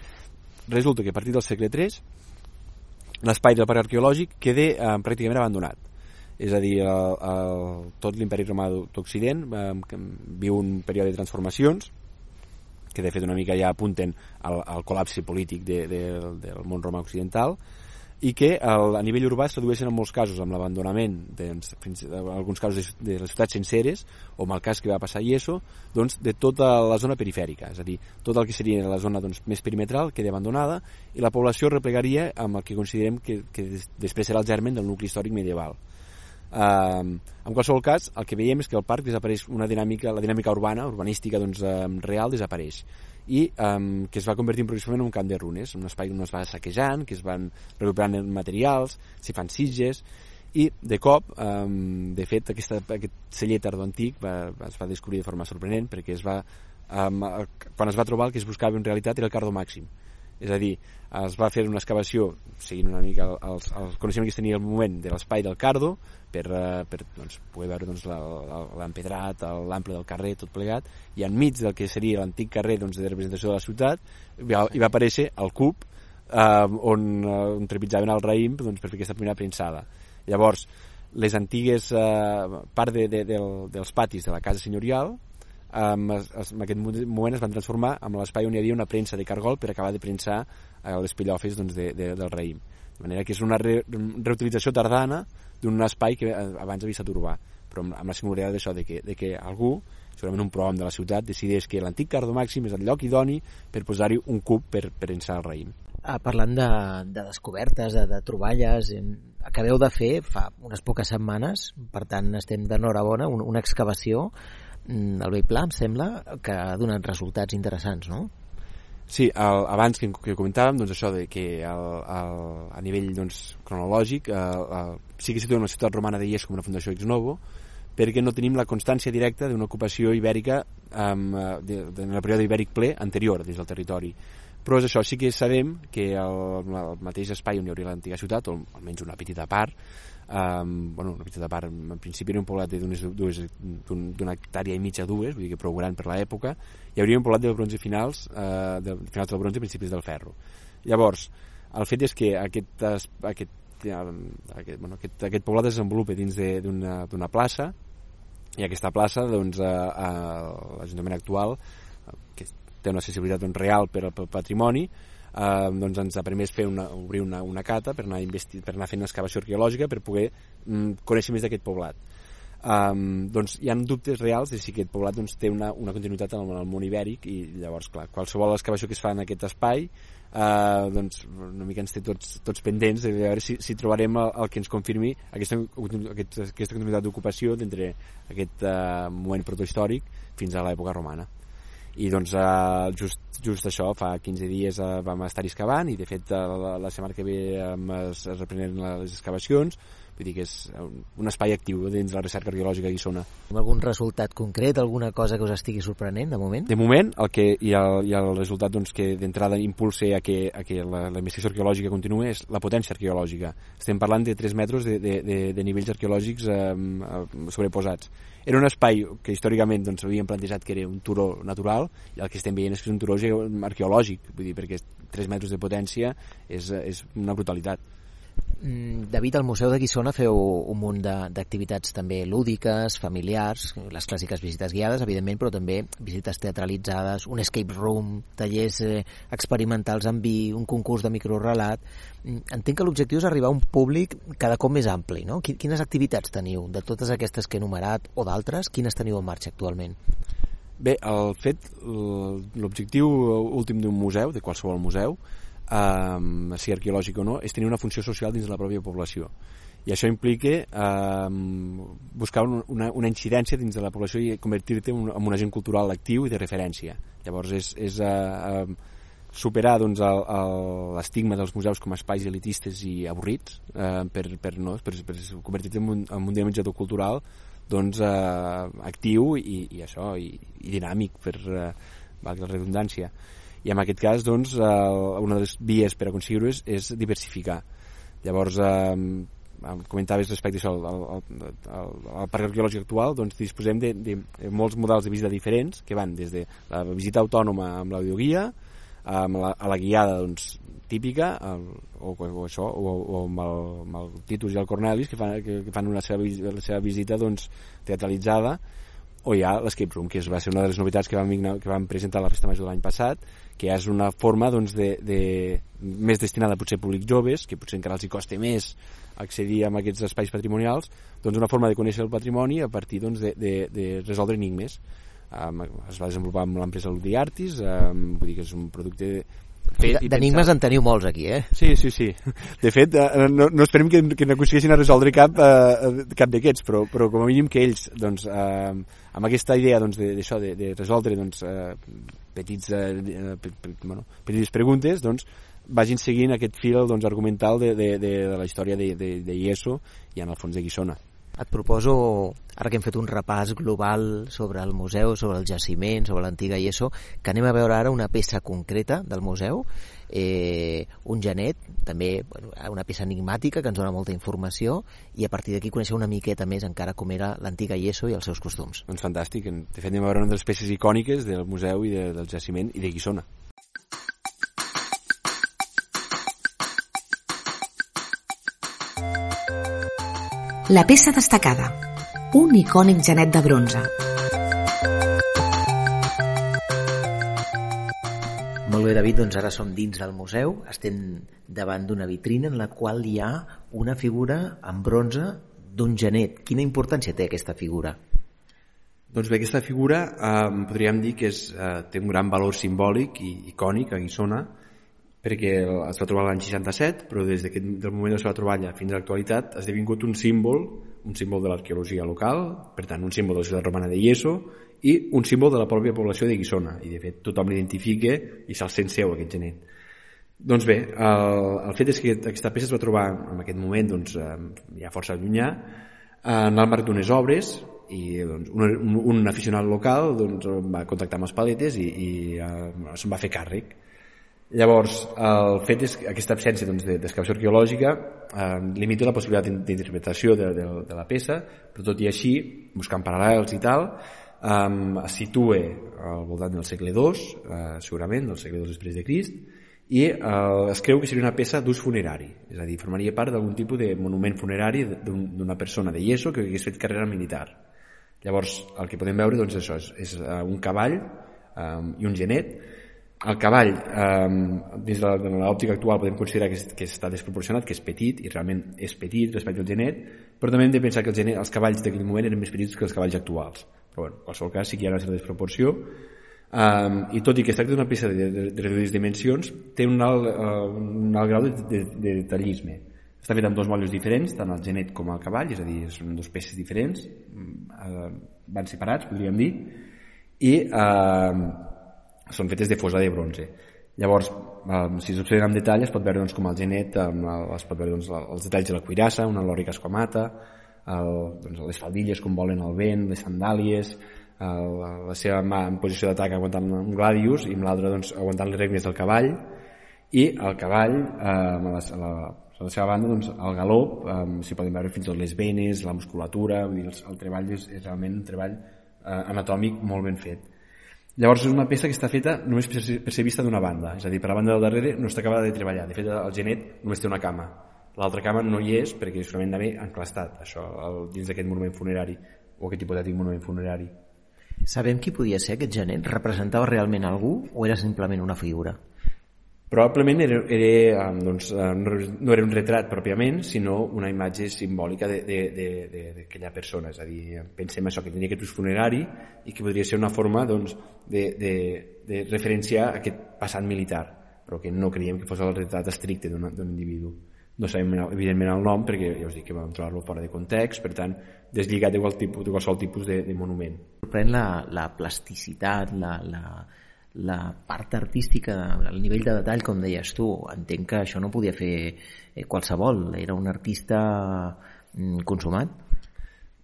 Resulta que a partir del segle III l'espai del parc arqueològic queda eh, pràcticament abandonat és a dir, el, el, tot l'imperi romà d'Occident eh, viu un període de transformacions que de fet una mica ja apunten al, al col·lapse polític de, de, del món romà occidental i que el, a nivell urbà es tradueixen en molts casos amb l'abandonament doncs, en alguns casos de, de les ciutats senceres o amb el cas que va passar a Ieso doncs, de tota la zona perifèrica és a dir, tot el que seria la zona doncs, més perimetral queda abandonada i la població replegaria amb el que considerem que, que després serà el germen del nucli històric medieval Uh, en qualsevol cas, el que veiem és que el parc desapareix una dinàmica, la dinàmica urbana, urbanística doncs, um, real desapareix. I um, que es va convertir progressivament en un camp de runes, un espai on es va saquejant, que es van recuperant materials, s'hi fan sitges, i de cop, um, de fet, aquesta, aquest celler tardó antic va, es va descobrir de forma sorprenent perquè es va, um, quan es va trobar el que es buscava en realitat era el cardo màxim és a dir, es va fer una excavació seguint una mica el, el, el coneixement que tenia al moment de l'espai del Cardo per, uh, per doncs, poder veure doncs, l'empedrat, l'ample del carrer, tot plegat, i enmig del que seria l'antic carrer doncs, de representació de la ciutat hi va, hi va aparèixer el cub uh, on, uh, on trepitjaven el raïm doncs, per fer aquesta primera premsada. Llavors, les antigues uh, part de, de, del, dels patis de la casa senyorial es, en aquest moment es van transformar en l'espai on hi havia una premsa de cargol per acabar de premsar uh, les pillofes doncs, de, de, del raïm. De manera que és una re, reutilització tardana d'un espai que abans havia estat urbà, però amb, amb la singularitat d'això, de, que, de que algú, segurament un prohom de la ciutat, decideix que l'antic Cardo Màxim és el lloc idoni per posar-hi un cub per, ençar el raïm. Ah, parlant de, de descobertes, de, de troballes, en, acabeu de fer fa unes poques setmanes, per tant estem d'enhorabona, un, una excavació mm, al Vell Pla, em sembla, que ha donat resultats interessants, no? Sí, el, abans que, que comentàvem, doncs això de que el, el, a nivell doncs, cronològic el, el, sí que situa una ciutat romana de Ies com una fundació ex novo, perquè no tenim la constància directa d'una ocupació ibèrica um, de, de, en el període ibèric ple anterior dins del territori. Però és això, sí que sabem que el, el mateix espai on hi hauria l'antiga ciutat, o almenys una petita part, um, bueno, una petita part, en principi era un poblat d'una hectàrea i mitja dues, vull dir que prou gran per l'època, hi hauria un poblat del bronze finals, uh, de, finals del bronze i principis del ferro. Llavors, el fet és que aquest, aquest, aquest, bueno, aquest, aquest poblat es desenvolupa dins d'una plaça i aquesta plaça, doncs, a, a l'Ajuntament actual, que té una accessibilitat doncs, real per al patrimoni, eh, doncs ens ha permès fer una, obrir una, una cata per anar, per anar fent excavació arqueològica per poder mm, conèixer més d'aquest poblat. Um, doncs hi ha dubtes reals de si aquest poblat doncs, té una, una continuïtat en el, en el món ibèric i llavors, clar, qualsevol excavació que es fa en aquest espai uh, doncs una mica ens té tots, tots pendents de veure si, si trobarem el, el que ens confirmi aquesta, aquest, aquesta continuïtat d'ocupació d'entre aquest uh, moment protohistòric fins a l'època romana i doncs uh, just, just això, fa 15 dies uh, vam estar excavant i de fet uh, la, la setmana que ve um, es, es reprenen les excavacions vull dir que és un espai actiu dins la recerca arqueològica a Guissona. Algun resultat concret, alguna cosa que us estigui sorprenent de moment? De moment, el que hi ha, hi ha el resultat doncs, que d'entrada impulsa a que, a que la, la investigació arqueològica continuï és la potència arqueològica. Estem parlant de 3 metres de, de, de, de nivells arqueològics eh, sobreposats. Era un espai que històricament doncs, havíem plantejat que era un turó natural i el que estem veient és que és un turó arqueològic, vull dir, perquè 3 metres de potència és, és una brutalitat. Mm, David, al Museu de Guissona feu un munt d'activitats també lúdiques, familiars, les clàssiques visites guiades, evidentment, però també visites teatralitzades, un escape room, tallers eh, experimentals amb vi, un concurs de microrelat... Mm, entenc que l'objectiu és arribar a un públic cada cop més ampli, no? Quines activitats teniu? De totes aquestes que he enumerat o d'altres, quines teniu en marxa actualment? Bé, el fet, l'objectiu últim d'un museu, de qualsevol museu, eh, si arqueològic o no, és tenir una funció social dins de la pròpia població. I això implica eh, buscar una, una incidència dins de la població i convertir-te en, en un agent cultural actiu i de referència. Llavors és, és eh, eh, superar doncs, l'estigma dels museus com a espais elitistes i avorrits eh, per, per, no, per, per convertir-te en, un, en un dinamitzador cultural doncs, eh, actiu i, i això i, i dinàmic per eh, la redundància i en aquest cas doncs, eh, una de les vies per aconseguir-ho és, és diversificar. Llavors eh, comentaves respecte això al, al, al, al parc arqueològic actual doncs disposem de, de, de molts models de visita diferents que van des de la visita autònoma amb l'audioguia amb la, a la guiada doncs, típica el, o, o això o, o amb, el, amb el Titus i el Cornelis que fan, que, que fan una seva, la seva visita doncs, teatralitzada o hi ha l'Escape Room, que és, va ser una de les novetats que vam, que vam presentar a la Festa Major de l'any passat, que és una forma doncs, de, de, més destinada potser a públics joves, que potser encara els hi costa més accedir a aquests espais patrimonials, doncs una forma de conèixer el patrimoni a partir doncs, de, de, de resoldre enigmes. Um, es va desenvolupar amb l'empresa Ludi Artis, um, vull dir que és un producte D'enigmes en teniu molts aquí, eh? Sí, sí, sí. De fet, eh, no, no esperem que, que n'aconsegueixin a resoldre cap, eh, cap d'aquests, però, però com a mínim que ells, doncs, eh, amb aquesta idea doncs, d'això, de, de, de resoldre doncs, eh, petits, eh, pe, pe, bueno, petites preguntes, doncs, vagin seguint aquest fil doncs, argumental de, de, de, de la història de, de, de Ieso i en el fons de Guissona. Et proposo, ara que hem fet un repàs global sobre el museu, sobre el jaciment, sobre l'antiga IESO, que anem a veure ara una peça concreta del museu, eh, un genet, també bueno, una peça enigmàtica que ens dona molta informació i a partir d'aquí conèixer una miqueta més encara com era l'antiga IESO i els seus costums. Doncs fantàstic, de fet anem a veure una de les peces icòniques del museu i de, del jaciment i de Guissona. La peça destacada, un icònic genet de bronze. Molt bé, David, doncs ara som dins del museu, estem davant d'una vitrina en la qual hi ha una figura en bronze d'un genet. Quina importància té aquesta figura? Doncs bé, aquesta figura eh, podríem dir que és, eh, té un gran valor simbòlic i icònic a Guissona, perquè es va trobar l'any 67, però des del moment de la seva troballa fins a l'actualitat ha esdevingut un símbol, un símbol de l'arqueologia local, per tant un símbol de la ciutat romana de Ieso i un símbol de la pròpia població de Guissona, i de fet tothom l'identifica i se'l sent seu aquest genet. Doncs bé, el, el fet és que aquesta peça es va trobar en aquest moment doncs, ja força llunyà, en el marc d'unes obres i doncs, un, un, un aficionat local doncs, va contactar amb els paletes i, i uh, se'n va fer càrrec Llavors, el fet és que aquesta absència doncs, d'excavació arqueològica eh, limita la possibilitat d'interpretació de, de, de la peça, però tot i així, buscant paral·lels i tal, eh, es situa al voltant del segle II, eh, segurament, del segle II després de Crist, i eh, es creu que seria una peça d'ús funerari, és a dir, formaria part d'algun tipus de monument funerari d'una persona de Yeso que hagués fet carrera militar. Llavors, el que podem veure doncs, això és, és uh, un cavall um, i un genet el cavall, eh, des de l'òptica actual podem considerar que, és, que està desproporcionat, que és petit, i realment és petit respecte al genet, però també hem de pensar que el genet, els cavalls d'aquell moment eren més petits que els cavalls actuals. Però bueno, en qualsevol cas sí que hi ha una certa desproporció, um, i tot i que es tracta d'una peça de, de, de reduïdes dimensions, té un alt, uh, un alt grau de, de, de detallisme. Està fet amb dos motllos diferents, tant el genet com el cavall, és a dir, són dues peces diferents, uh, van separats, podríem dir, i uh, són fetes de fosa de bronze. Llavors, eh, si s'observen amb detall, es pot veure doncs, com el genet, eh, es pot veure doncs, els detalls de la cuirassa, una lòrica esquamata, el, doncs, les faldilles com volen el vent, les sandàlies, el, la seva mà en posició d'atac aguantant un gladius i amb l'altra doncs, aguantant les regnes del cavall i el cavall eh, a, la, la, a la seva banda doncs, el galop eh, s'hi poden veure fins i tot les venes, la musculatura vull dir, el, el treball és, és realment un treball eh, anatòmic molt ben fet Llavors és una peça que està feta només per ser, vista d'una banda, és a dir, per la banda del darrere no està acabada de treballar. De fet, el genet només té una cama. L'altra cama no hi és perquè segurament d'haver enclastat això el, dins d'aquest monument funerari o aquest hipotètic monument funerari. Sabem qui podia ser aquest genet? Representava realment algú o era simplement una figura? Probablement era, era, doncs, no era un retrat pròpiament, sinó una imatge simbòlica d'aquella persona. És a dir, pensem això, que tenia aquest ús funerari i que podria ser una forma doncs, de, de, de referenciar aquest passat militar, però que no creiem que fos el retrat estricte d'un individu. No sabem, evidentment, el nom, perquè ja us dic que vam trobar-lo fora de context, per tant, deslligat de, tipus, de qualsevol tipus de, de monument. Sorprèn la, la plasticitat, la, la, la part artística, el nivell de detall, com deies tu, entenc que això no podia fer eh, qualsevol, era un artista mm, consumat?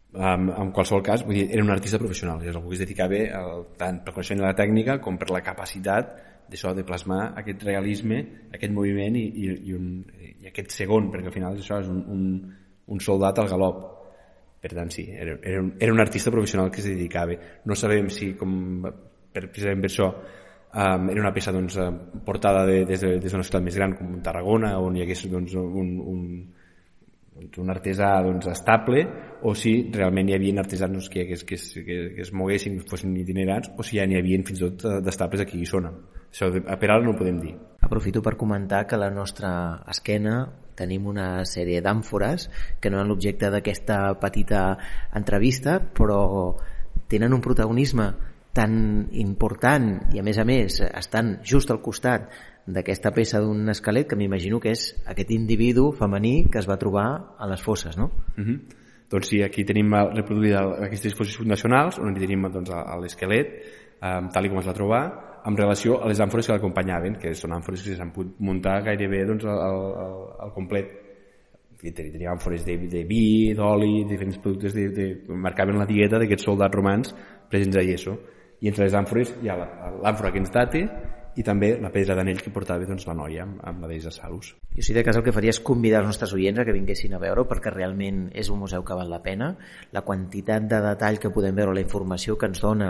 Um, en qualsevol cas, vull dir, era un artista professional, és algú que es dedicava el, tant per coneixement de la tècnica com per la capacitat d'això de plasmar aquest realisme, aquest moviment i, i, i, un, i aquest segon, perquè al final això és un, un, un soldat al galop. Per tant, sí, era, era, un, era un artista professional que es dedicava. No sabem si, com per, precisament per això um, era una peça doncs, eh, portada de, des d'una de, ciutat més gran com Tarragona on hi hagués doncs, un, un, doncs, un artesà doncs, estable o si realment hi havia artesans que, que, que, que, que es moguessin, fossin itinerants o si ja n'hi havia fins i tot eh, d'estables aquí a Guissona. Això per ara no ho podem dir. Aprofito per comentar que la nostra esquena tenim una sèrie d'àmfores que no eren l'objecte d'aquesta petita entrevista però tenen un protagonisme tan important i a més a més estan just al costat d'aquesta peça d'un esquelet que m'imagino que és aquest individu femení que es va trobar a les fosses, no? Uh mhm. -huh. Doncs sí, aquí tenim reproduïda aquestes disposicions fundacionals on tenim doncs, l'esquelet eh, tal com es va trobar en relació a les àmfores que l'acompanyaven que són àmfores que s'han pogut muntar gairebé doncs, al, al, al complet teníem àmfores de, de vi, d'oli, diferents productes de, de, marcaven la dieta d'aquests soldats romans presents a Ieso i entre les àmfores hi ha l'àmfora que ens date i també la pedra d'anell que portava doncs, la noia amb, amb la de Salus. Jo sí, de cas el que faria és convidar els nostres oients a que vinguessin a veure perquè realment és un museu que val la pena. La quantitat de detall que podem veure, la informació que ens dona,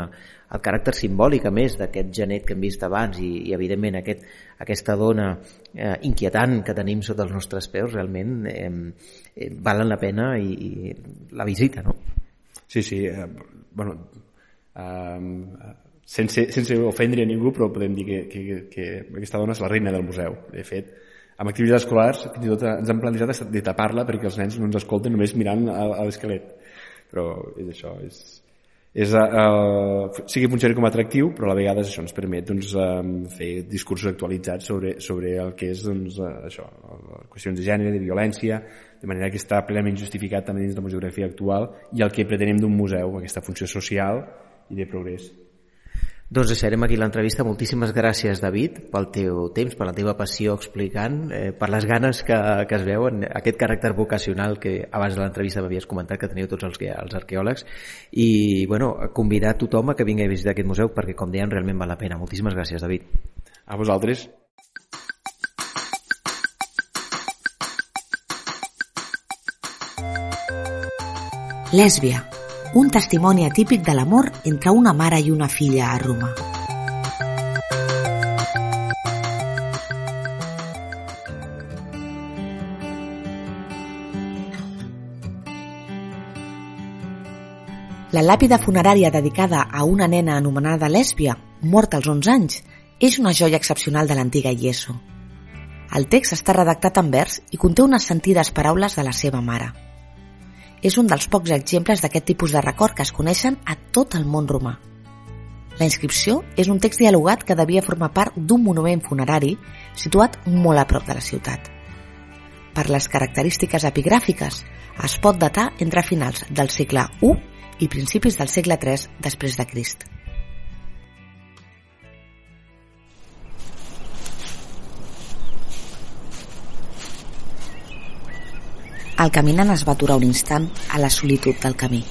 el caràcter simbòlic a més d'aquest genet que hem vist abans i, i evidentment aquest, aquesta dona eh, inquietant que tenim sota els nostres peus realment eh, eh, valen la pena i, i la visita, no? Sí, sí. Eh, bueno, Um, sense, sense ofendre a ningú, però podem dir que, que, que aquesta dona és la reina del museu. De fet, amb activitats escolars fins i tot ens han plantejat de tapar-la perquè els nens no ens escolten només mirant a, a l'esquelet. Però és això, és, és, uh, sí que funciona com a atractiu, però a la vegada això ens permet doncs, um, fer discursos actualitzats sobre, sobre el que és doncs, uh, això, qüestions de gènere, de violència, de manera que està plenament justificat també dins de la museografia actual i el que pretenem d'un museu, aquesta funció social i de progrés. Doncs deixarem aquí l'entrevista. Moltíssimes gràcies, David, pel teu temps, per la teva passió explicant, eh, per les ganes que, que es veuen, aquest caràcter vocacional que abans de l'entrevista m'havies comentat que teniu tots els, els arqueòlegs i bueno, convidar tothom a que vingui a visitar aquest museu perquè, com deien, realment val la pena. Moltíssimes gràcies, David. A vosaltres. Lèsbia, un testimoni atípic de l'amor entre una mare i una filla a Roma. La làpida funerària dedicada a una nena anomenada Lèsbia, morta als 11 anys, és una joia excepcional de l'antiga Ieso. El text està redactat en vers i conté unes sentides paraules de la seva mare és un dels pocs exemples d'aquest tipus de record que es coneixen a tot el món romà. La inscripció és un text dialogat que devia formar part d'un monument funerari situat molt a prop de la ciutat. Per les característiques epigràfiques, es pot datar entre finals del segle I i principis del segle III després de Crist. El caminant es va aturar un instant a la solitud del camí.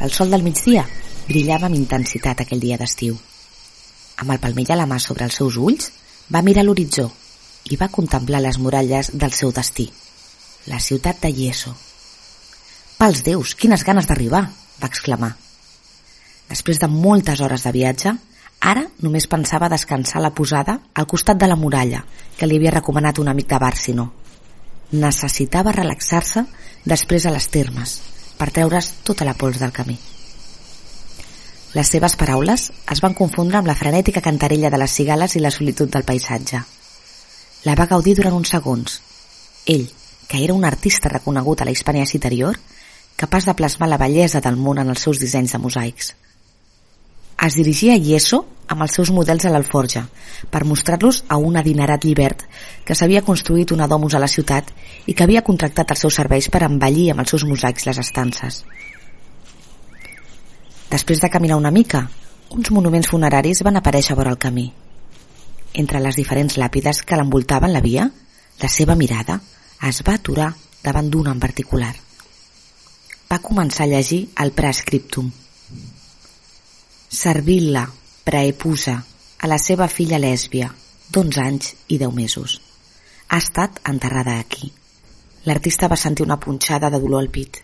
El sol del migdia brillava amb intensitat aquell dia d'estiu. Amb el palmell a la mà sobre els seus ulls, va mirar l'horitzó i va contemplar les muralles del seu destí, la ciutat de Yeso. Pels déus, quines ganes d'arribar, va exclamar. Després de moltes hores de viatge, ara només pensava descansar la posada al costat de la muralla que li havia recomanat un amic de Bàrsino. Necessitava relaxar-se després a les termes, per treure's tota la pols del camí. Les seves paraules es van confondre amb la frenètica cantarella de les cigales i la solitud del paisatge. La va gaudir durant uns segons. Ell, que era un artista reconegut a la Hispània Citerior, capaç de plasmar la bellesa del món en els seus dissenys de mosaics. Es dirigia a Yeso amb els seus models a l'alforja per mostrar-los a un adinerat llibert que s'havia construït una domus a la ciutat i que havia contractat els seus serveis per embellir amb els seus mosaics les estances. Després de caminar una mica, uns monuments funeraris van aparèixer vora el camí. Entre les diferents làpides que l'envoltaven la via, la seva mirada es va aturar davant d'una en particular. Va començar a llegir el prescriptum. Servil·la, preepusa, a la seva filla lèsbia, d'11 anys i 10 mesos. Ha estat enterrada aquí. L'artista va sentir una punxada de dolor al pit.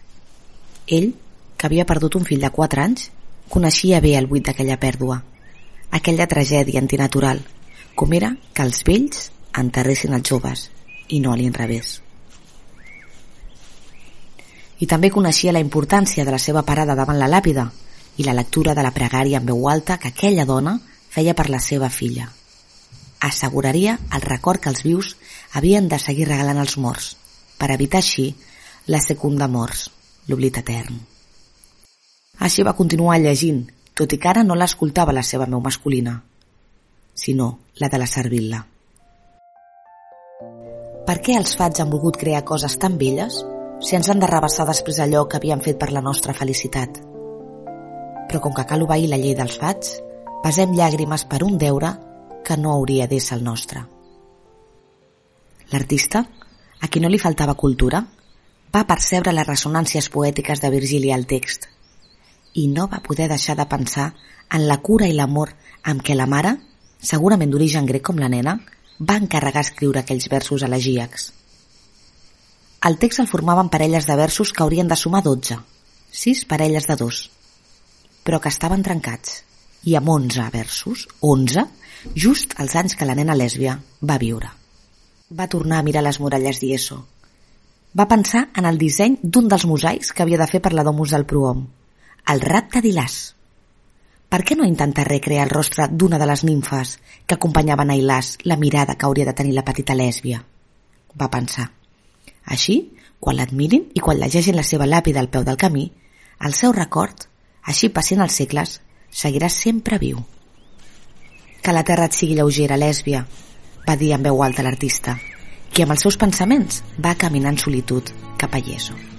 Ell, que havia perdut un fill de 4 anys, coneixia bé el buit d'aquella pèrdua, aquella tragèdia antinatural, com era que els vells enterressin els joves i no a l'inrevés. I també coneixia la importància de la seva parada davant la làpida i la lectura de la pregària en veu alta que aquella dona feia per la seva filla. Asseguraria el record que els vius havien de seguir regalant als morts, per evitar així la secunda morts, l'oblit etern. Així va continuar llegint, tot i que ara no l'escoltava la seva meu masculina, sinó la de la servil·la. Per què els fats han volgut crear coses tan belles si ens han de rebassar després allò que havien fet per la nostra felicitat? Però com que cal obeir la llei dels fats, pesem llàgrimes per un deure que no hauria d'ésser el nostre. L'artista, a qui no li faltava cultura, va percebre les ressonàncies poètiques de Virgili al text i no va poder deixar de pensar en la cura i l'amor amb què la mare, segurament d'origen grec com la nena, va encarregar escriure aquells versos elegíacs. El text el formaven parelles de versos que haurien de sumar 12, sis parelles de dos, però que estaven trencats, i amb 11 versos, 11, just els anys que la nena lèsbia va viure. Va tornar a mirar les muralles d'Ieso. Va pensar en el disseny d'un dels mosaics que havia de fer per la Domus del Prohom, el rapte d'Ilàs. Per què no intentar recrear el rostre d'una de les nimfes que acompanyaven a Ilàs la mirada que hauria de tenir la petita lèsbia? Va pensar. Així, quan l'admirin i quan llegeixin la seva làpida al peu del camí, el seu record, així passin els segles, seguirà sempre viu. Que la terra et sigui lleugera, lèsbia, va dir en veu alta l'artista, qui amb els seus pensaments va caminar en solitud cap a Yeso.